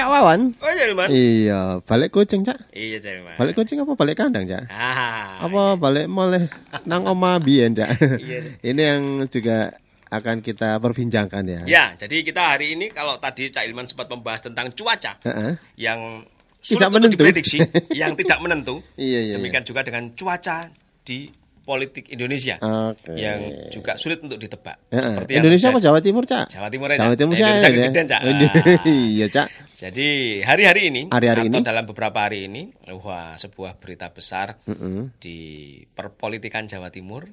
Cak Wawan. Oh iya, Ilman. Iya, balik kucing, Cak. Iya, Cak Ilman. Balik kucing apa balik kandang, Cak? Ah. Apa balik moleh nang oma biyen, Cak? Iya. Ini yang juga akan kita perbincangkan ya. Ya, jadi kita hari ini kalau tadi Cak Ilman sempat membahas tentang cuaca Heeh. yang Tidak sulit untuk menentu. diprediksi, yang tidak menentu. Iya, iya, Demikian juga dengan cuaca di politik Indonesia Oke. yang juga sulit untuk ditebak. Heeh. Seperti Indonesia apa Jawa Timur, Cak? Jawa Timur ya, Jawa? Timur Nah, Indonesia ya. Cak. Iya, Cak. Jadi hari-hari ini Hari-hari atau ini? dalam beberapa hari ini, wah sebuah berita besar Mm-mm. di perpolitikan Jawa Timur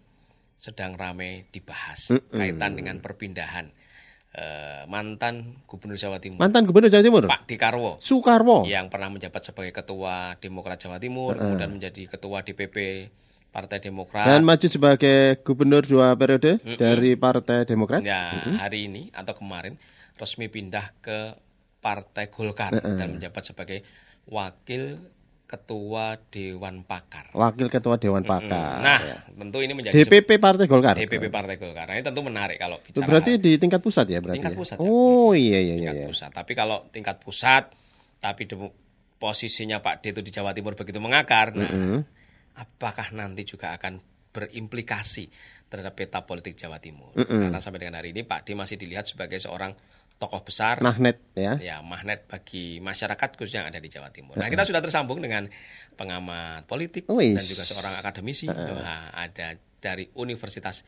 sedang ramai dibahas Mm-mm. kaitan dengan perpindahan eh, mantan Gubernur Jawa Timur Mantan Gubernur Jawa Timur. Pak Dekarwo Soekarwo. yang pernah menjabat sebagai ketua Demokrat Jawa Timur, kemudian menjadi ketua DPP Partai Demokrat. Dan maju sebagai gubernur dua periode dari Partai Demokrat. Ya, hari ini atau kemarin resmi pindah ke Partai Golkar dan menjabat sebagai wakil ketua Dewan Pakar. Wakil Ketua Dewan Pakar. Nah, ya. tentu ini menjadi DPP Partai Golkar. DPP Partai Golkar. Nah, ini tentu menarik kalau bicara berarti di tingkat pusat ya berarti. Tingkat ya? pusat, ya. Oh iya iya iya. tingkat iya. pusat. Tapi kalau tingkat pusat, tapi posisinya Pak D itu di Jawa Timur begitu mengakar, nah, Mm. Apakah nanti juga akan berimplikasi terhadap peta politik Jawa Timur? Mm-mm. Karena sampai dengan hari ini Pak D masih dilihat sebagai seorang tokoh besar, Magnet ya. ya magnet bagi masyarakat khususnya yang ada di Jawa Timur. Nah, kita sudah tersambung dengan pengamat politik Wis. dan juga seorang akademisi, Wah, ada dari Universitas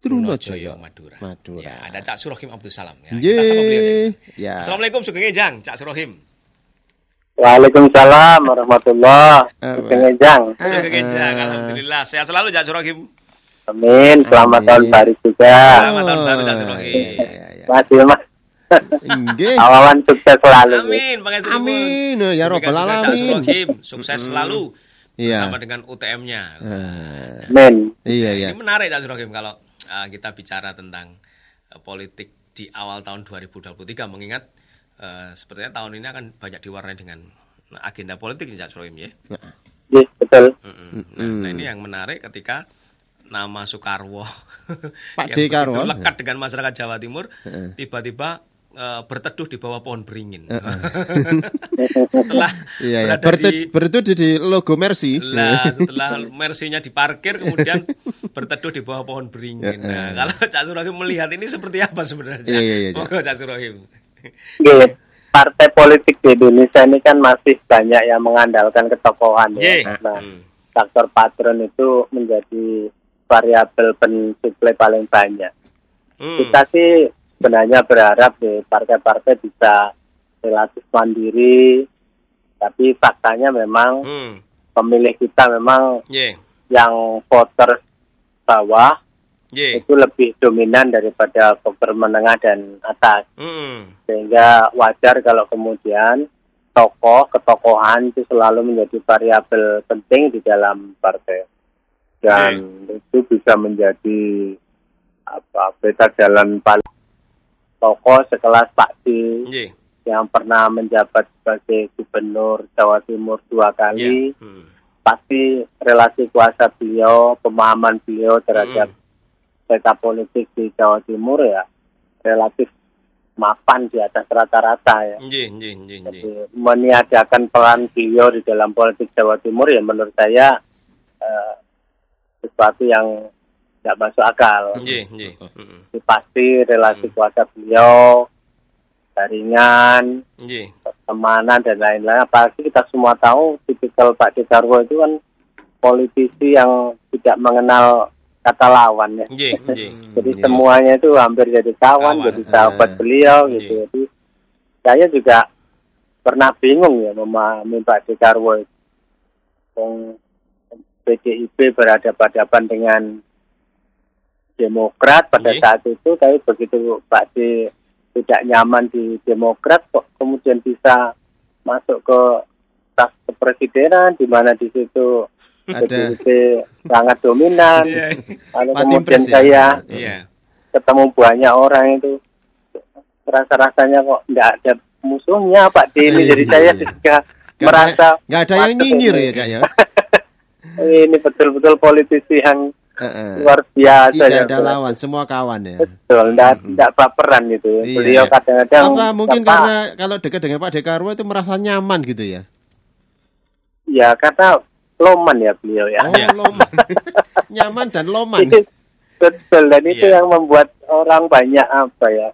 Trunojoyo. Madura. Madura. Ya, ada Cak Surohim Abdul Salam. Ya, Ye. kita sapa beliau. aja. Ya. Assalamualaikum Sugeng Ejang, Cak Surohim. Waalaikumsalam warahmatullahi Eh, wabarakatuh. Sugeng eh. Ejang, alhamdulillah. Sehat selalu Cak Surohim. Amin. Selamat Amin. tahun baru juga. Selamat tahun baru Cak Surohim. Iya, iya, iya. Masih mas. Inggih. Awawan sukses selalu. Amin, pangestu. Amin ya Demikian robbal alamin. Sukses selalu Iya. bersama dengan UTM-nya. Ah, Amin. Iya iya. Ini menarik Cak Surohim kalau uh, kita bicara tentang uh, politik di awal tahun 2023 mengingat uh, sepertinya tahun ini akan banyak diwarnai dengan agenda politik Cak Surohim ya. Yes, betul. Mm-mm. Nah, nah, ini yang menarik ketika nama Soekarwo Pak yang D. Karwo. begitu lekat dengan masyarakat Jawa Timur tiba-tiba eh, berteduh di bawah pohon beringin. setelah Iya iya. berada Bertu, di bertujuh di logo Mercy. lah setelah mersinya diparkir kemudian berteduh di bawah pohon beringin. Nah, kalau Cak Surohim melihat ini seperti apa sebenarnya? Iya, iya, iya, Monggo Cak Surohim. Oke. Partai politik di Indonesia ini kan masih banyak yang mengandalkan ketokohan ya. Nah, Hmm. faktor patron itu menjadi variabel pensuplai paling banyak. Hmm. Kita sih sebenarnya berharap di partai-partai bisa relatif mandiri, tapi faktanya memang Hmm. pemilih kita memang Ye. yang voter bawah Ye. itu lebih dominan daripada voter menengah dan atas. Hmm. Sehingga wajar kalau kemudian tokoh, ketokohan itu selalu menjadi variabel penting di dalam partai. Dan itu bisa menjadi apa peta jalan paling tokoh sekelas Pak D Ye. yang pernah menjabat sebagai gubernur Jawa Timur dua kali Ye. Hmm. pasti relasi kuasa beliau, pemahaman beliau terhadap peta politik di Jawa Timur ya relatif mapan di atas rata-rata ya. Jadi meniadakan peran beliau di dalam politik Jawa Timur ya menurut saya eh, sesuatu yang tidak masuk akal. Ye. Hmm. Jadi pasti relasi kuasa beliau jaringan, pertemanan dan lain-lain. Apalagi kita semua tahu tipikal Pak Dekarwo itu kan politisi yang tidak mengenal kata lawan ya. Ye, ye. Jadi Iya. semuanya itu hampir jadi kawan, Kawan. jadi sahabat Eh, beliau iya. gitu. Jadi saya juga pernah bingung ya memahami Pak Dekarwo. Wong PDIP berhadapan-hadapan dengan Demokrat pada Iya. saat itu, tapi begitu Pak D tidak nyaman di Demokrat kok kemudian bisa masuk ke kepresidenan di mana di situ Ada. PDIP sangat dominan. Iya. Lalu Pak kemudian ya? saya Iya. ketemu banyak orang itu rasa-rasanya kok tidak ada musuhnya Pak D ini. Iya, Jadi iya, saya iya. juga merasa nggak ada yang nyinyir ini. ya Cak ya. ini betul-betul politisi yang Heeh. luar biasa Tidak ya. ada lawan, semua kawan ya. Betul, enggak, enggak baperan gitu. Iya. Beliau kadang-kadang Apa mungkin apa, karena kalau dekat dengan Pak Dekarwo itu merasa nyaman gitu ya? Ya karena loman ya beliau ya. Oh, loman. nyaman dan loman. Itu betul dan itu Iya. yang membuat orang banyak apa ya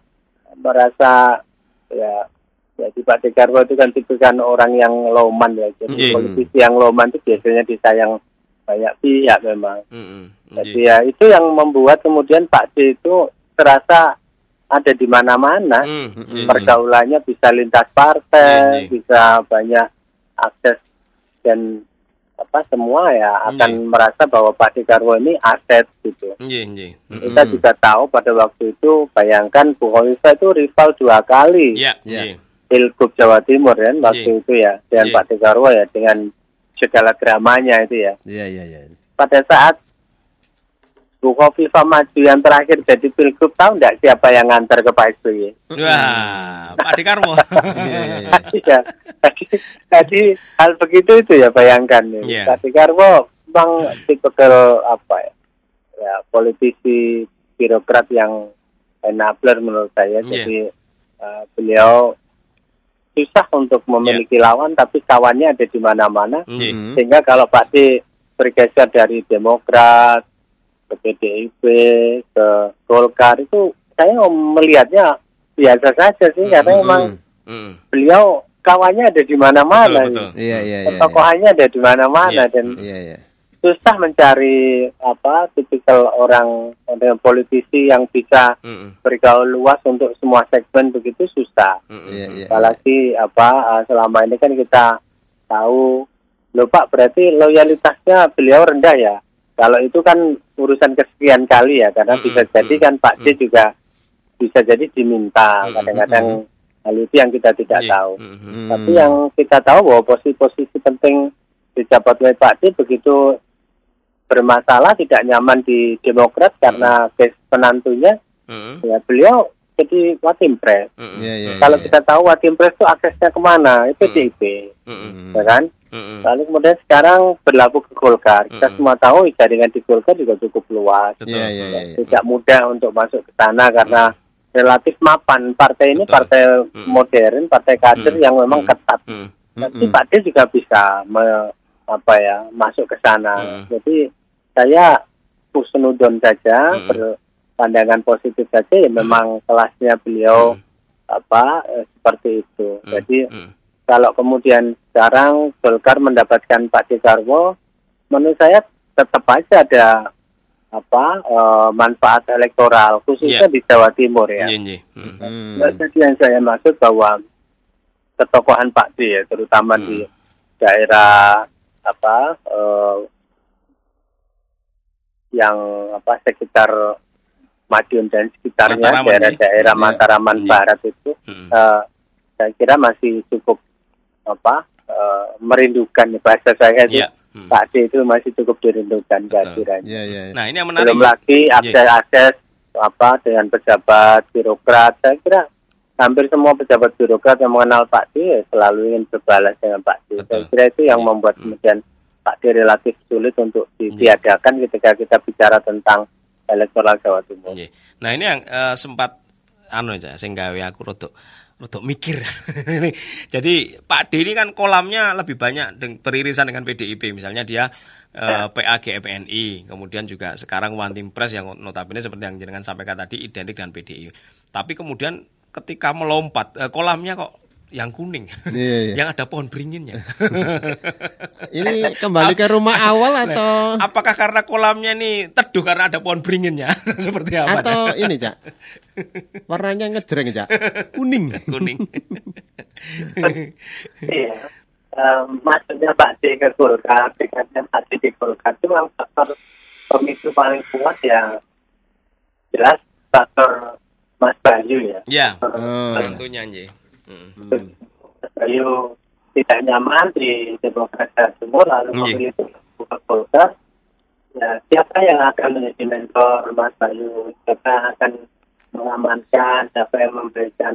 merasa ya jadi Pak Dekarwo itu kan tipikan orang yang loman ya jadi Iya. politisi yang loman itu biasanya disayang banyak pihak memang Mm-mm. jadi ya itu yang membuat kemudian Pak D itu terasa ada di mana-mana Mm, iya. pergaulannya bisa lintas partai Iya, iya. bisa banyak akses dan apa semua ya akan Iya. merasa bahwa Pak Dekarwo ini aset gitu Iya, iya. Mm-mm. kita juga tahu pada waktu itu bayangkan Bu Khofifah itu rival dua kali Iya, Iya. iya. Pilgub Jawa Timur kan waktu Iya. itu ya dengan Iya. Pak Dekarwo ya dengan segala dramanya itu ya. Iya, iya, iya. Pada saat Bu Khofifah maju yang terakhir jadi Pilgub tahu nggak siapa yang ngantar ke Pak SBY? Wah, Pak Dekarwo. Iya. Jadi, jadi hal begitu itu ya bayangkan ya. Iya. Pak Dekarwo memang tipikal apa ya? Ya politisi birokrat yang enabler menurut saya. Iya. Jadi eh, beliau susah untuk memiliki lawan tapi kawannya ada di mana-mana. Mm. Sehingga kalau Pak D bergeser dari Demokrat ke PDIP ke Golkar itu saya melihatnya biasa saja sih karena memang Mm. beliau kawannya ada di mana-mana, Betul, betul. Iya, iya, iya. tokohannya ada di mana-mana Iya. dan Iya, iya. susah mencari apa tipikal orang dengan politisi yang bisa Mm-mm. bergaul luas untuk semua segmen begitu susah. Mm-mm. Iya, iya. Apalagi apa eh, selama ini kan kita tahu loh Pak berarti loyalitasnya beliau rendah ya. Kalau itu kan urusan kesekian kali ya karena Mm-mm, bisa jadi mm-mm, kan Pak mm. juga bisa jadi diminta Mm-mm, kadang-kadang hal itu yang kita tidak Iya. tahu. Mm-mm. Hmm. Tapi yang kita tahu bahwa posisi-posisi penting dijabat oleh Pak D begitu bermasalah tidak nyaman di Demokrat karena case penantunya Mm-mm. ya beliau jadi watimpres. Mm-mm. Iya, iya. Kalau kita tahu watimpres itu aksesnya ke mana? Itu Hmm. PDIP, Mm-mm. ya kan? Mm-mm. Lalu kemudian sekarang berlabuh ke Golkar. Kita Hmm. semua tahu jaringan di Golkar juga cukup luas. Betul. Iya, iya, iya. Tidak mudah untuk masuk ke sana karena relatif mapan. Partai ini Betul. partai Hmm. modern, partai kader Hmm. yang memang Hmm. ketat. Mm. Tapi. Pak D juga bisa me- apa ya masuk ke sana. Hmm. Jadi saya kusnudon saja, Hmm. Berpandangan positif saja. Ya memang kelasnya beliau Mm. apa eh, seperti itu. Mm. Jadi Mm. kalau kemudian sekarang Golkar mendapatkan Pak Dekarwo, menurut saya tetap aja ada apa eh, manfaat elektoral khususnya Iya. di Jawa Timur ya. Iya, iya. Mm. Hmm. Nah, Jadi yang saya maksud bahwa ketokohan Pak D ya, terutama Hmm. di daerah apa eh, yang apa sekitar Madiun dan sekitarnya Mataraman, daerah-daerah ya. Mataraman Iya. Barat itu Mm. eh, saya kira masih cukup apa eh, merindukan bahasa saya sih Iya. Mm. Pak D itu masih cukup dirindukan kehadirannya. Iya, iya. iya. Nah, ini yang menarik. Belum lagi akses-akses apa dengan pejabat birokrat. Saya kira hampir semua pejabat birokrat yang mengenal Pak D ya selalu ingin berbalas dengan Pak D. Betul. Saya kira itu yang Iya. membuat Hmm. kemudian Pak D relatif sulit untuk ditiadakan ketika kita bicara tentang elektoral Jawa Timur. Nggih. Nah, ini yang eh, sempat anu aja sing gawe aku rodok rodok mikir. Jadi Pak D ini kan kolamnya lebih banyak beririsan dengan PDIP. Misalnya dia eh, PA GMNI, kemudian juga sekarang One Team Press yang notabene seperti yang jenengan sampaikan tadi identik dengan PDI. Tapi kemudian ketika melompat eh, kolamnya kok yang kuning. Iya, iya. yang ada pohon beringinnya. Ini kembali ke rumah awal atau Apakah karena kolamnya ini teduh karena ada pohon beringinnya? Seperti apa? atau ini, Cak? Warnanya ngejreng, Cak. Kuning. kuning. Iya. Maksudnya Pak D ke Golkar, dekatnya Pak D di Golkar itu memang faktor pemicu paling kuat ya jelas faktor Mas Bayu ya. ya, Oh. tentunya nggih. Mm. Hmm. Tidak nyaman di Demokrat Jawa Timur lalu Iya. memilih untuk ke Golkar. Ya, siapa yang akan menjadi mentor Mas Bayu? Siapa yang akan mengamankan? Siapa yang memberikan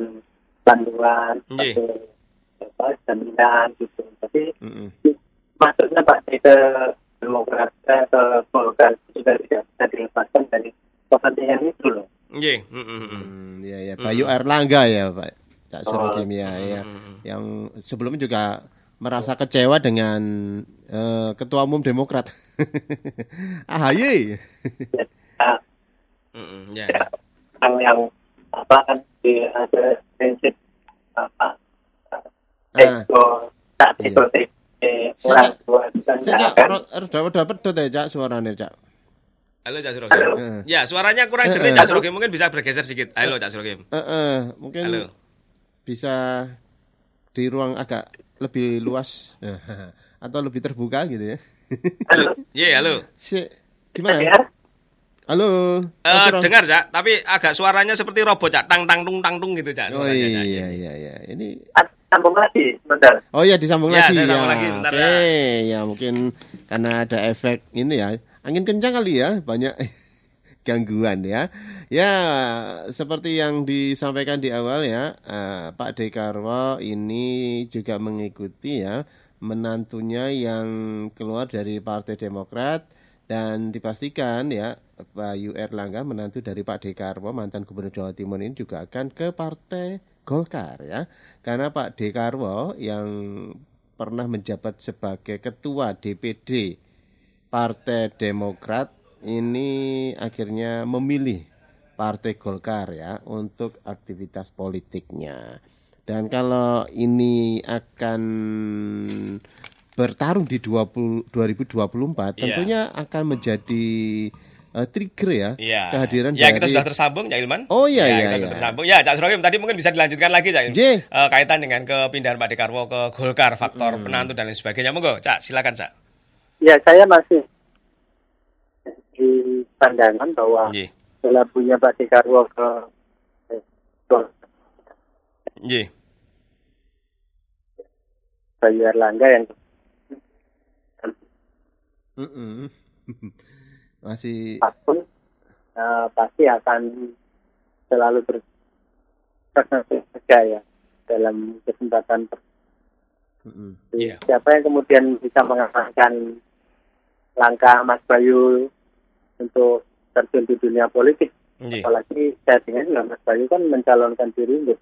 panduan? Iya. Apa, jaminan gitu. Jadi Mm-mm. maksudnya Pak ke Demokrat eh, ke Golkar sudah tidak bisa dilepaskan dari kepentingan itu loh. Nggih, mm, mm, mm. Hmm, ya ya Bayu Erlangga ya Pak Cak Surogim ya, ya. Mm. yang sebelumnya juga merasa kecewa dengan eh, ketua umum Demokrat AHY Nah, Mm, ya. yang yang apa kan di ada prinsip apa Ah. ego tak Iya. ego eh, Saya- orang tua saya kan dapat dapat ya Cak suaranya Cak Halo Cak Surogim. Eh. Ya, suaranya kurang Eh, jernih eh. Cak Surogim. Mungkin bisa bergeser sedikit. Halo Cak Surogim. Eh, eh, mungkin Halo. Bisa di ruang agak lebih luas atau lebih terbuka gitu ya. Halo. Iya, halo. Si, gimana? ya Halo. Eh, Ron. dengar Cak, tapi agak suaranya seperti robot Cak, tang tang tung tang tung gitu Cak. Oh suaranya, Cak. iya iya iya. Ini sambung lagi sebentar Oh ya disambung Ya, lagi saya ya. sambung lagi, bentar, Oke, ya mungkin karena ada efek ini ya. Angin kencang kali ya, banyak gangguan ya. Ya, seperti yang disampaikan di awal ya, eh, Pak Dekarwo ini juga mengikuti ya menantunya yang keluar dari Partai Demokrat dan dipastikan ya Bayu Erlangga menantu dari Pak Dekarwo mantan Gubernur Jawa Timur ini juga akan ke Partai Golkar ya. Karena Pak Dekarwo yang pernah menjabat sebagai ketua DPD Partai Demokrat ini akhirnya memilih Partai Golkar ya untuk aktivitas politiknya. Dan kalau ini akan bertarung di 20, 2024 Iya. tentunya akan menjadi eh, trigger ya Iya. kehadiran Ya, kita dari sudah tersambung Cak Ilman. Oh, iya, ya, iya, kita iya. sudah tersambung. Ya, Cak Surogim tadi mungkin bisa dilanjutkan lagi Cak Ilman. J. Eh, kaitan dengan kepindahan Pak Dekarwo ke Golkar, faktor Hmm. penantu dan lain sebagainya. Monggo, Cak, silakan, Cak. ya saya masih di pandangan bahwa setelah punya Pak Dekarwo ke Nggih. Bayu Erlangga yang Mm-mm. masih apa pun eh, pasti akan selalu bekerja ya dalam kesempatan per- mm-mm. Iya. siapa yang kemudian bisa mengalahkan langkah Mas Bayu untuk terjun di dunia politik Nggih. apalagi saya dengar juga Mas Bayu kan mencalonkan diri untuk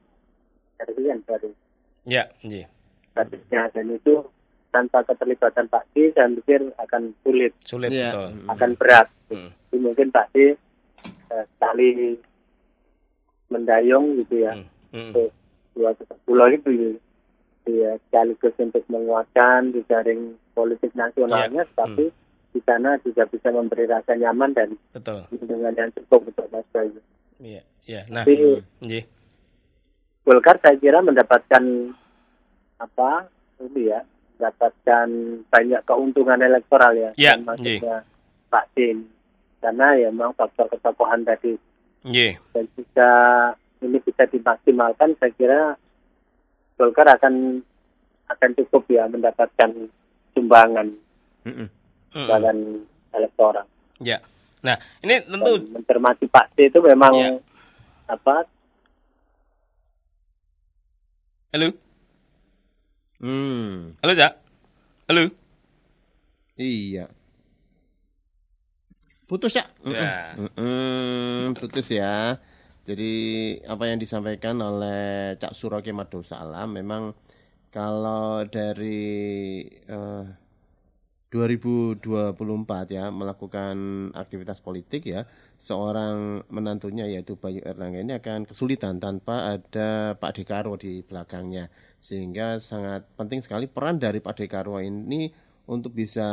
dari Ya, nggih. kasusnya dan itu tanpa keterlibatan Pak Di saya pikir akan sulit Sulit Iya. betul. Mm-mm. akan berat Hmm. Jadi mungkin Pak Di eh, sekali mendayung gitu ya Hmm. Hmm. untuk dua pulau itu ya sekaligus untuk menguatkan di jaring politik nasionalnya Iya. tapi di sana juga bisa memberi rasa nyaman dan Betul. dengan yang cukup untuk Mas Bayu. Iya, iya. Nah, Tapi nggih. Golkar saya kira mendapatkan apa ini ya mendapatkan banyak keuntungan elektoral ya Ya, dan maksudnya Pak Din karena ya memang faktor ketokohan tadi Nggih. dan jika ini bisa dimaksimalkan saya kira Golkar akan akan cukup ya mendapatkan sumbangan Mm-mm. Sumbangan elektoral Ya. Nah, ini tentu dan mencermati Pak itu memang Ya. apa Halo. Hmm, Halo, Cak. Halo. iya. Putus ya? Mm-mm. Ya. Mm-mm, putus ya. Jadi apa yang disampaikan oleh Cak Suroke Salam memang kalau dari eh, 2024 ya melakukan aktivitas politik ya seorang menantunya yaitu Bayu Erlangga ini akan kesulitan tanpa ada Pak Dekarwo di belakangnya sehingga sangat penting sekali peran dari Pak Dekarwo ini untuk bisa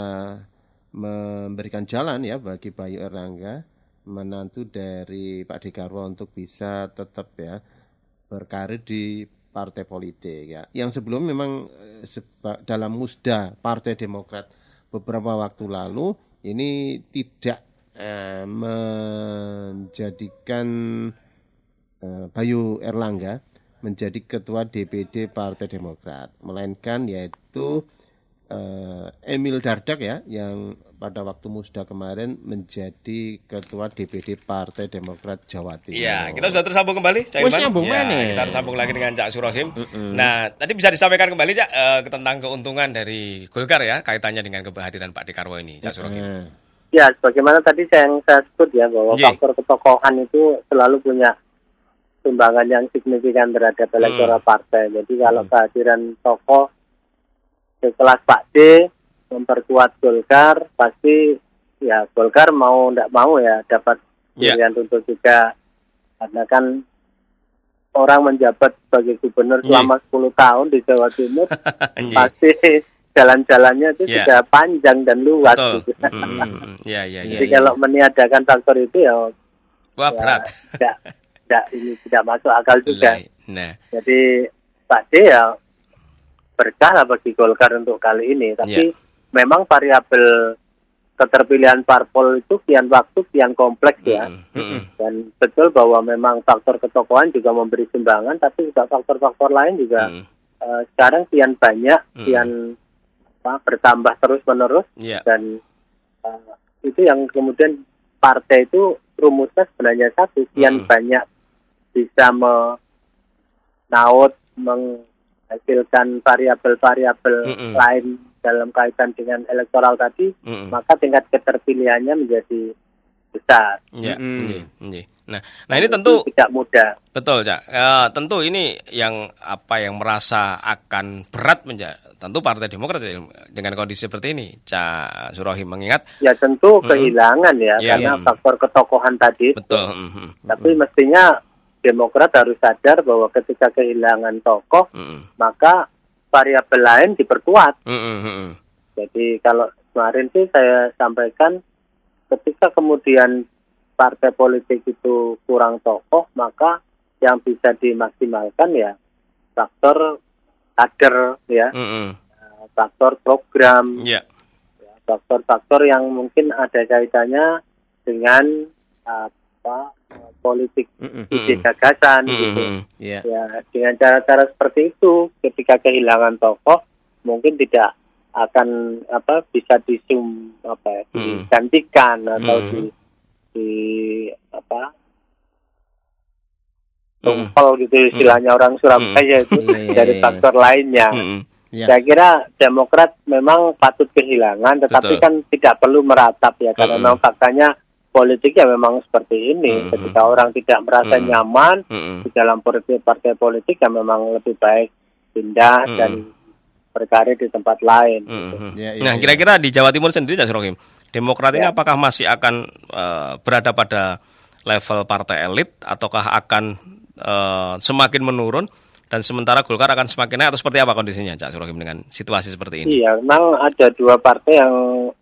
memberikan jalan ya bagi Bayu Erlangga menantu dari Pak Dekarwo untuk bisa tetap ya berkarir di partai politik ya. Yang sebelum memang eh, dalam musda Partai Demokrat beberapa waktu lalu ini tidak eh, menjadikan eh, Bayu Erlangga menjadi ketua DPD Partai Demokrat, melainkan yaitu eh, Emil Dardak ya yang pada waktu musda kemarin menjadi ketua DPD Partai Demokrat Jawa Timur. Iya, kita sudah tersambung kembali, Cak Wes Irfan. nyambung Ya, mana? Kita tersambung lagi dengan Cak Surahim. Mm-mm. Nah, tadi bisa disampaikan kembali Cak eh, tentang keuntungan dari Golkar ya kaitannya dengan kehadiran Pak Dekarwo ini, Cak Surahim. Nah, Ya, sebagaimana tadi saya yang saya sebut ya bahwa Iya. faktor ketokohan itu selalu punya sumbangan yang signifikan terhadap elektoral partai. Jadi kalau Hmm. kehadiran tokoh sekelas Pak D memperkuat Golkar, pasti ya Golkar mau tidak mau ya dapat Iya. pilihan untuk juga karena kan orang menjabat sebagai gubernur Iya. selama 10 tahun di Jawa Timur Iya. pasti jalan-jalannya itu Iya. sudah panjang dan luas Betul. gitu. Mm-mm. Iya, iya, iya. Jadi kalau meniadakan faktor itu ya, Wah, ya berat. tidak, tidak ini tidak masuk akal juga. Nah, Jadi D ya berkah lah bagi Golkar untuk kali ini. Tapi Iya. Memang variabel keterpilihan parpol itu kian waktu kian kompleks ya. mm-mm, mm-mm. Dan betul bahwa memang faktor ketokohan juga memberi sumbangan, tapi juga faktor-faktor lain juga Mm-mm. eh, sekarang kian banyak, Hmm. kian apa, bertambah terus menerus Iya. dan uh, itu yang kemudian partai itu rumusnya sebenarnya satu kian Mm. banyak bisa menaut menghasilkan variabel-variabel Mm-mm. lain dalam kaitan dengan elektoral tadi Mm-mm. maka tingkat keterpilihannya menjadi besar Iya, Mm-mm. iya, iya. Nah, nah ini tentu Itu tidak mudah Betul, Cak. Ya, tentu ini yang apa yang merasa akan berat menja tentu Partai Demokrat ya, dengan kondisi seperti ini, Cak Surohim mengingat ya tentu Mm. kehilangan ya Iya, karena iya. faktor ketokohan tadi betul. mhm, tapi mestinya Demokrat harus sadar bahwa ketika kehilangan tokoh mhm, maka variabel lain diperkuat. mhm, mhm. Jadi kalau kemarin sih saya sampaikan ketika kemudian partai politik itu kurang tokoh, maka yang bisa dimaksimalkan ya faktor kader ya, Mhm. faktor program, Iya. ya, faktor-faktor yang mungkin ada kaitannya dengan apa politik mm-mm. ide Mm. gagasan Mhm, gitu. mhm. Ya. Dengan cara-cara seperti itu, ketika kehilangan tokoh, mungkin tidak akan apa bisa disum apa ya, Mm. digantikan atau Mm. di di apa tumpel gitu istilahnya orang Surabaya itu Iya, iya, dari iya. faktor lainnya. Ya. Saya kira Demokrat memang patut kehilangan, tetapi Betul. kan tidak perlu meratap ya, karena memang faktanya politiknya memang seperti ini. Mm-mm. Ketika orang tidak merasa Mm-mm. nyaman, Mhm. di dalam politik partai politik yang memang lebih baik pindah Hmm. dan berkarir di tempat lain. gitu. Mhm. Ya, ya, Nah, ya. kira-kira di Jawa Timur sendiri, Cak Surohim, Demokrat ini Ya. apakah masih akan eh, berada pada level partai elit ataukah akan eh, semakin menurun dan sementara Golkar akan semakin naik atau seperti apa kondisinya, Cak Surohim dengan situasi seperti ini? Iya, memang ada dua partai yang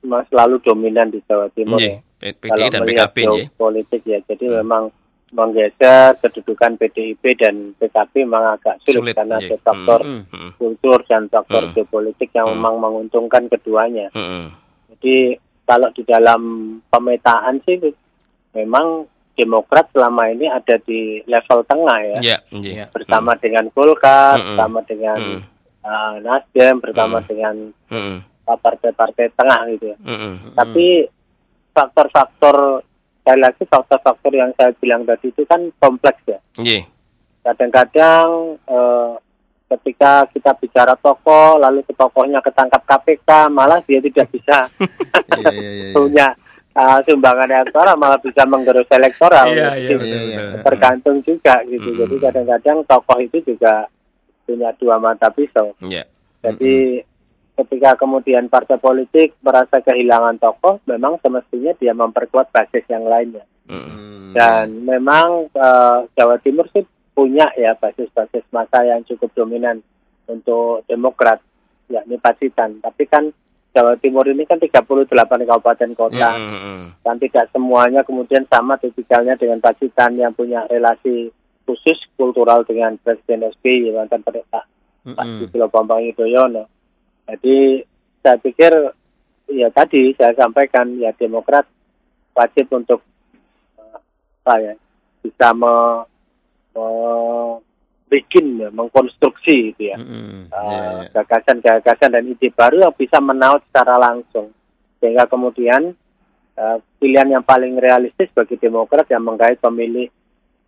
selalu dominan di Jawa Timur. Iya, ya. P- Kalau PDI dan PKB ya. politik ya, jadi Hmm. memang menggeser kedudukan PDIP dan PKB memang agak sulit, Sulit, karena iya. ada faktor Hmm. Mhm. kultur dan faktor Hmm. geopolitik yang Hmm. memang menguntungkan keduanya. Mhm. Jadi kalau di dalam pemetaan sih memang Demokrat selama ini ada di level tengah ya. Iya, iya. Ya. bersama dengan Golkar, Mm-mm. bersama dengan Mm. uh, Nasdem, bersama Mm. dengan uh, partai-partai tengah gitu. ya. Mhm. Tapi faktor-faktor sekali lagi faktor-faktor yang saya bilang tadi itu kan kompleks ya. Iya. Kadang-kadang eh, ketika kita bicara tokoh, lalu ke tokohnya ketangkap KPK, malah dia tidak bisa Iya, iya, iya, iya. punya uh, sumbangan elektoral, malah bisa menggerus elektoral. Iya, Jadi, iya, betul, Iya, iya. betul. tergantung juga gitu. Mm-mm. Jadi kadang-kadang tokoh itu juga punya dua mata pisau. Iya. Jadi ketika kemudian partai politik merasa kehilangan tokoh, memang semestinya dia memperkuat basis yang lainnya. Mhm. Hmm. Dan memang eh, Jawa Timur sih punya ya basis-basis masa yang cukup dominan untuk Demokrat, yakni Pacitan. Tapi kan Jawa Timur ini kan 38 kabupaten kota Mhm. dan tidak semuanya kemudian sama tipikalnya dengan Pacitan yang punya relasi khusus kultural dengan Presiden SBY mantan Pak Pak Mm-mm. Susilo Bambang Yudhoyono. Jadi saya pikir ya tadi saya sampaikan ya Demokrat wajib untuk eh, apa ya bisa me, me- bikin ya, mengkonstruksi gitu ya. Mm-mm. Uh, Ya, ya. gagasan-gagasan dan ide baru yang bisa menaut secara langsung sehingga kemudian uh, pilihan yang paling realistis bagi Demokrat yang menggait pemilih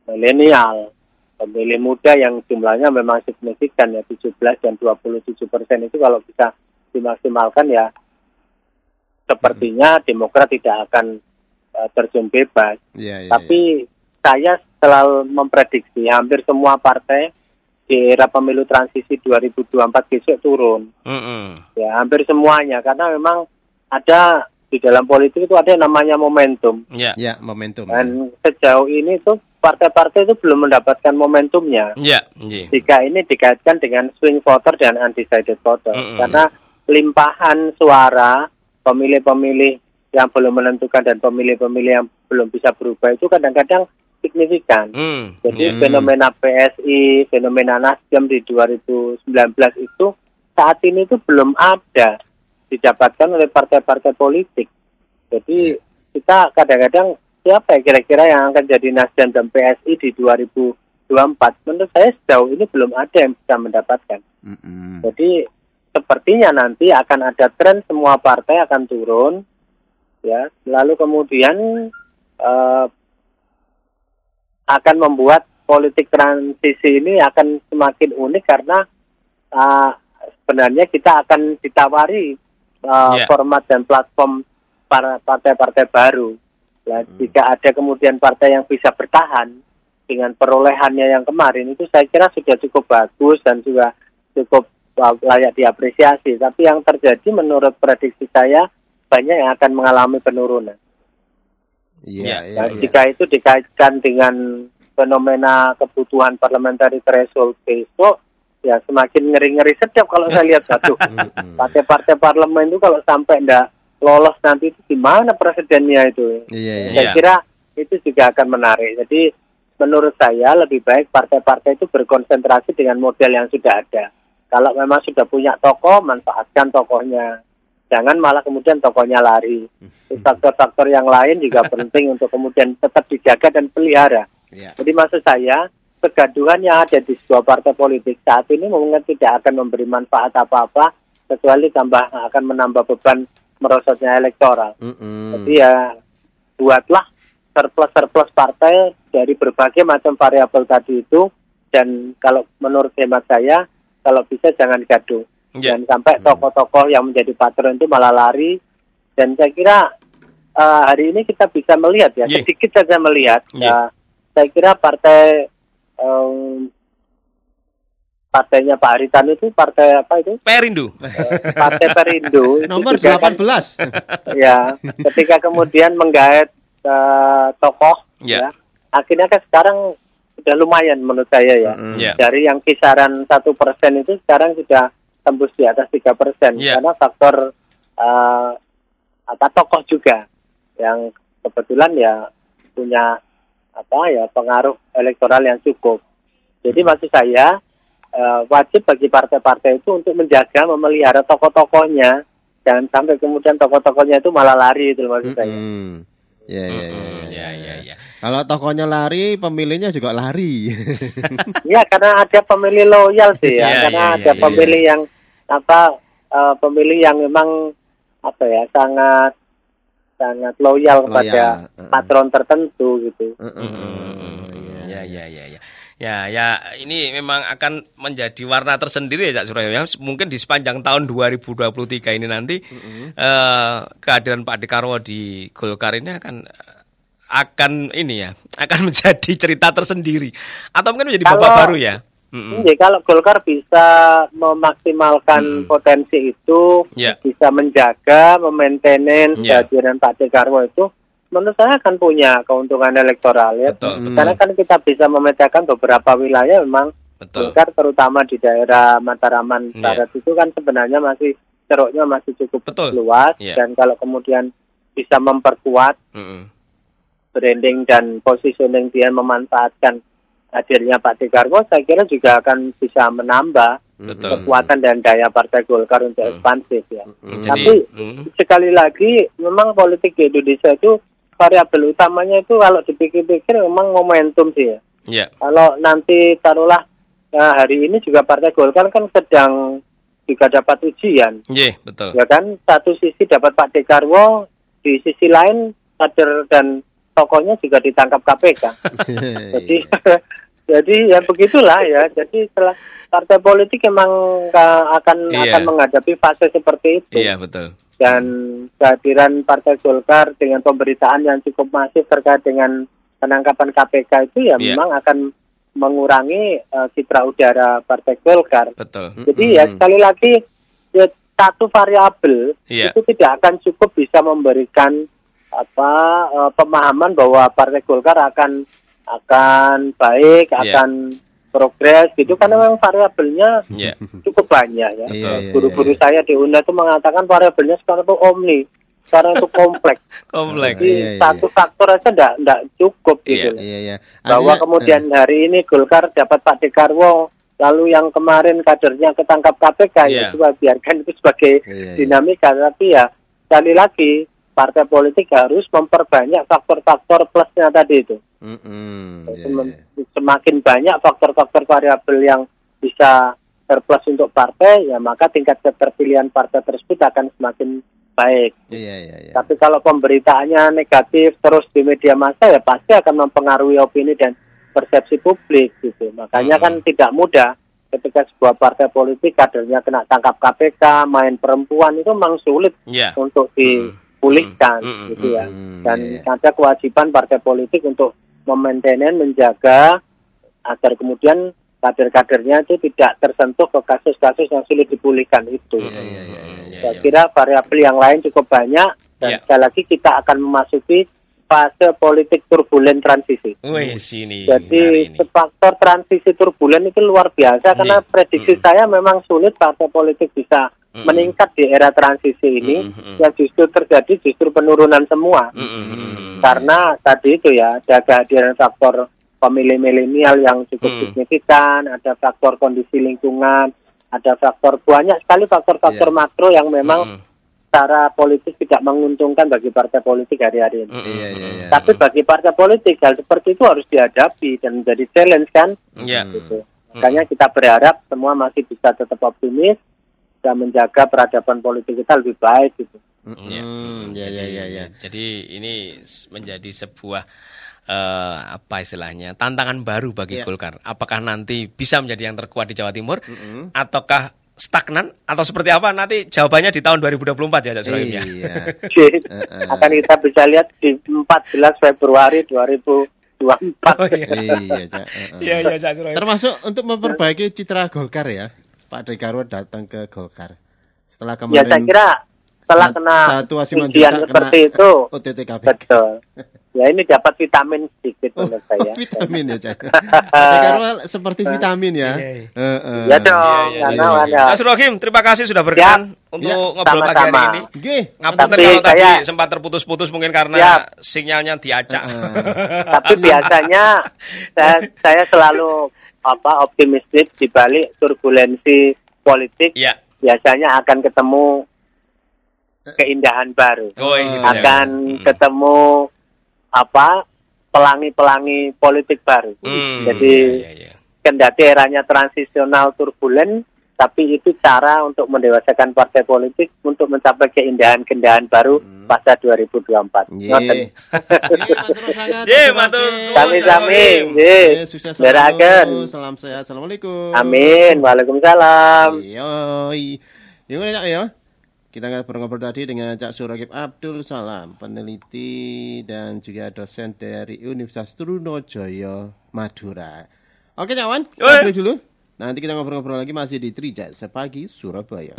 milenial pemilih muda yang jumlahnya memang signifikan ya 17 dan 27 persen itu kalau bisa dimaksimalkan ya sepertinya Demokrat tidak akan uh, terjun bebas Ya, ya, tapi saya selalu memprediksi hampir semua partai di era pemilu transisi 2024 besok turun. Mm-mm. Ya, hampir semuanya karena memang ada di dalam politik itu ada yang namanya momentum. Ya. ya. Ya, momentum. Dan sejauh ini tuh partai-partai itu belum mendapatkan momentumnya. Ya, iya. Jika ini dikaitkan dengan swing voter dan undecided voter. Mm-mm. Karena limpahan suara pemilih-pemilih yang belum menentukan dan pemilih-pemilih yang belum bisa berubah itu kadang-kadang signifikan. Mm, Jadi iya. fenomena PSI, fenomena Nasdem di 2019 itu saat ini itu belum ada didapatkan oleh partai-partai politik. Jadi kita kadang-kadang siapa ya kira-kira yang akan jadi Nasdem dan PSI di 2024? Menurut saya sejauh ini belum ada yang bisa mendapatkan. Mm-mm. Jadi sepertinya nanti akan ada tren semua partai akan turun, ya. Lalu kemudian eh, akan membuat politik transisi ini akan semakin unik karena eh, sebenarnya kita akan ditawari eh, Ya. format dan platform para partai-partai baru. Nah, jika ada kemudian partai yang bisa bertahan dengan perolehannya yang kemarin itu saya kira sudah cukup bagus dan juga cukup uh, layak diapresiasi. Tapi yang terjadi menurut prediksi saya banyak yang akan mengalami penurunan. Iya, iya, Nah, iya. jika itu dikaitkan dengan fenomena kebutuhan parliamentary threshold besok, ya semakin ngeri-ngeri sedap kalau saya lihat satu. Partai-partai parlemen itu kalau sampai enggak lolos nanti itu gimana presidennya itu? Iya, iya. Saya Iya. kira itu juga akan menarik. Jadi menurut saya lebih baik partai-partai itu berkonsentrasi dengan model yang sudah ada. Kalau memang sudah punya tokoh, manfaatkan tokohnya. Jangan malah kemudian tokohnya lari. Faktor-faktor yang lain juga penting untuk kemudian tetap dijaga dan pelihara. Iya. Jadi maksud saya, kegaduhan yang ada di sebuah partai politik saat ini mungkin tidak akan memberi manfaat apa-apa, kecuali tambah akan menambah beban merosotnya elektoral. Mm-mm. Jadi ya buatlah surplus-surplus partai dari berbagai macam variabel tadi itu dan kalau menurut hemat saya kalau bisa jangan gaduh Ya. dan sampai tokoh-tokoh yang menjadi patron itu malah lari dan saya kira eh, hari ini kita bisa melihat ya Ye. sedikit saja melihat Ye. ya, saya kira partai em, partainya Pak Haritan itu partai apa itu Perindu. Eh, partai Perindo Nomor juga kan 18. ya ketika kemudian menggait eh, tokoh Ya. ya akhirnya kan sekarang sudah lumayan menurut saya ya Mm-mm. Ya. dari yang kisaran satu persen itu sekarang sudah tembus di atas tiga persen. Ya. karena faktor eh apa tokoh juga. Yang kebetulan ya punya apa ya pengaruh elektoral yang cukup. Jadi maksud saya eh, wajib bagi partai-partai itu untuk menjaga memelihara tokoh-tokohnya jangan sampai kemudian tokoh-tokohnya itu malah lari itu maksud saya. Mm-mm. Ya, ya, ya, ya, Ya, ya, ya. Kalau tokonya lari, pemilihnya juga lari. Ya karena ada pemilih loyal sih ya, Iya, karena iya, ada iya, pemilih yang apa eh, pemilih yang memang apa ya sangat sangat loyal kepada Loyal, patron tertentu gitu. Mm-mm. Hmm, Ya, ya, ya, ya. Ya, ya, ini memang akan menjadi warna tersendiri ya, Cak Suryo. Ya, mungkin di sepanjang tahun 2023 ini nanti eh, kehadiran Pak Dekarwo di Golkar ini akan akan ini ya, akan menjadi cerita tersendiri atau mungkin menjadi babak baru ya. Mm-mm. Jadi kalau Golkar bisa memaksimalkan Hmm. potensi itu, Ya. bisa menjaga, memaintain Ya. kehadiran Pak Dekarwo itu, menurut saya akan punya keuntungan elektoral ya. Betul, betul. Karena kan kita bisa memetakan beberapa wilayah memang Betul. Golkar terutama di daerah Mataraman Iya. Barat itu kan sebenarnya masih ceruknya masih cukup Betul. luas Iya. dan kalau kemudian bisa memperkuat Mm-mm. branding dan positioning dia memanfaatkan hadirnya Pak Dekarwo saya kira juga akan bisa menambah Betul. kekuatan dan daya Partai Golkar untuk Hmm. ekspansif ya. Jadi, Tapi mm, sekali lagi memang politik di Indonesia itu variabel utamanya itu kalau dipikir-pikir memang momentum sih ya. ya, Kalau nanti taruhlah eh, hari ini juga Partai Golkar kan sedang juga dapat ujian, Iya, betul. ya kan? Satu sisi dapat Pak Dekarwo, di sisi lain kader dan tokohnya juga ditangkap KPK. Jadi jadi ya begitulah ya. Jadi setelah partai politik emang ka- akan Iya. akan menghadapi fase seperti itu. Iya, betul. Dan kehadiran Partai Golkar dengan pemberitaan yang cukup masif terkait dengan penangkapan KPK itu ya Iya. memang akan mengurangi eh, citra udara Partai Golkar. Betul. Jadi ya Mm-mm. sekali lagi ya, satu variabel Iya. itu tidak akan cukup bisa memberikan apa eh, pemahaman bahwa Partai Golkar akan akan baik, Iya. akan progres gitu karena memang variabelnya Iya. cukup banyak ya. Iya, iya, Guru-guru iya. saya di UNA itu mengatakan variabelnya sekarang itu omni, sekarang itu kompleks. Kompleks. Jadi Iya, iya, satu faktor aja enggak enggak cukup gitu. Iya. loh. Iya, iya. Bahwa Artinya, kemudian eh, hari ini Golkar dapat Pak Dekarwo, lalu yang kemarin kadernya ketangkap KPK ya Iya. coba biarkan itu sebagai Iya, iya. dinamika tapi ya sekali lagi partai politik harus memperbanyak faktor-faktor plusnya tadi itu. mm-mm, iya, Sem- iya. Semakin banyak faktor-faktor variabel yang bisa terplus untuk partai, ya maka tingkat keterpilihan partai tersebut akan semakin baik. Iya, iya, iya. Tapi kalau pemberitaannya negatif terus di media massa ya pasti akan mempengaruhi opini dan persepsi publik gitu. Makanya kan tidak mudah ketika sebuah partai politik kadernya kena tangkap KPK, main perempuan itu memang sulit Iya. untuk dipulihkan Hmm, hmm, gitu ya. Dan iya, iya. ada kewajiban partai politik untuk memaintain, menjaga agar kemudian kader-kadernya itu tidak tersentuh ke kasus-kasus yang sulit dipulihkan itu. Iya, iya, iya, iya. Saya kira variabel yang lain cukup banyak dan Iya. sekali lagi kita akan memasuki fase politik turbulen transisi. Wih, sini. Jadi ini. faktor transisi turbulen itu luar biasa karena Iya. prediksi Mm. saya memang sulit partai politik bisa Mm-mm. meningkat di era transisi ini. Mm-mm. Yang justru terjadi justru penurunan semua. Mm-mm. Karena tadi itu ya ada kehadiran faktor pemilih milenial yang cukup Hmm. signifikan, ada faktor kondisi lingkungan, ada faktor banyak sekali faktor-faktor Iya. makro yang memang Mm-mm. secara politik tidak menguntungkan bagi partai politik hari-hari ini. Mm-mm. Iya, iya, iya. Tapi bagi partai politik hal seperti itu harus dihadapi dan menjadi challenge kan. Iya. Gitu. Makanya kita berharap semua masih bisa tetap optimis dan menjaga peradaban politik kita lebih baik gitu. Mm-mm, Iya, iya, iya, iya. Jadi ini menjadi sebuah eh, apa istilahnya tantangan baru bagi Iya. Golkar. Apakah nanti bisa menjadi yang terkuat di Jawa Timur, Mm-mm. ataukah stagnan atau seperti apa? Nanti jawabannya di tahun 2024 ya, Cak Surahim ya. Iya. Akan kita bisa lihat di 14 Februari 2024. Oh iya. Iya, Cak. Heeh. Iya iya Cak. Termasuk untuk memperbaiki citra Golkar ya. Pak Dekarwo datang ke Golkar. Setelah Ya kemarin saya kira setelah kena satu ujian seperti kena itu, OTT KPK. betul. Ya ini dapat vitamin sedikit menurut saya. vitamin ya, Cak. Seperti vitamin ya. Heeh. Ya dong, Iya, iya, karena iya, iya. ada. Mas Rohim, terima kasih sudah berkenan untuk Ya, ngobrol pagi hari ini. Nggih. Ngapunten Tapi kalau tadi saya- sempat terputus-putus mungkin karena Siap. sinyalnya diacak. Tapi biasanya saya, saya selalu apa optimistis di balik turbulensi politik Iya. biasanya akan ketemu keindahan baru. Oh, ya. akan Hmm. ketemu apa pelangi-pelangi politik baru. Hmm, Jadi iya, iya, iya. kendati eranya transisional turbulen, tapi itu cara untuk mendewasakan partai politik untuk mencapai keindahan-keindahan baru pada 2024. Nggih. Nggih, matur Sami-sami. Nggih. Sukses selalu. Salam sehat. Assalamualaikum. Amin. Waalaikumsalam. Yoi. Gimana Cak ya? Kita ngobrol-ngobrol tadi dengan Cak Suragib Abdul Salam, peneliti dan juga dosen dari Universitas Trunojoyo Madura. Oke, Cawan, Oi. kita dulu. Nanti kita ngobrol-ngobrol lagi masih di Trijat Sepagi Surabaya.